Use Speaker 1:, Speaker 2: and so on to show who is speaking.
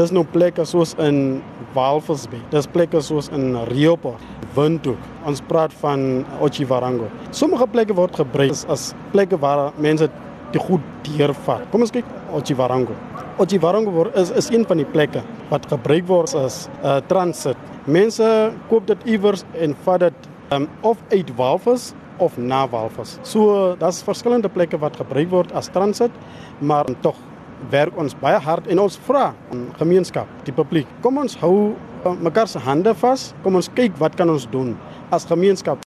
Speaker 1: Dis nou plekke soos in Walvisbay. Dis plekke soos in Rioport, Windhoek. Ons praat van Otjiwarango. Sommige plekke word gebruik as, as plekke waar mense die goed deurvat. Kom ons kyk Otjiwarango. Otjiwarango word is is een van die plekke wat gebruik word as uh, transit. Mense koop dit iewers en vat dit um, of uit Walvis of na Walvis. So daar's verskillende plekke wat gebruik word as transit, maar tog werk ons baie hard en ons vra aan gemeenskap, die publiek. Kom ons hou uh, mekaar se hande vas. Kom ons kyk wat kan ons doen as gemeenskap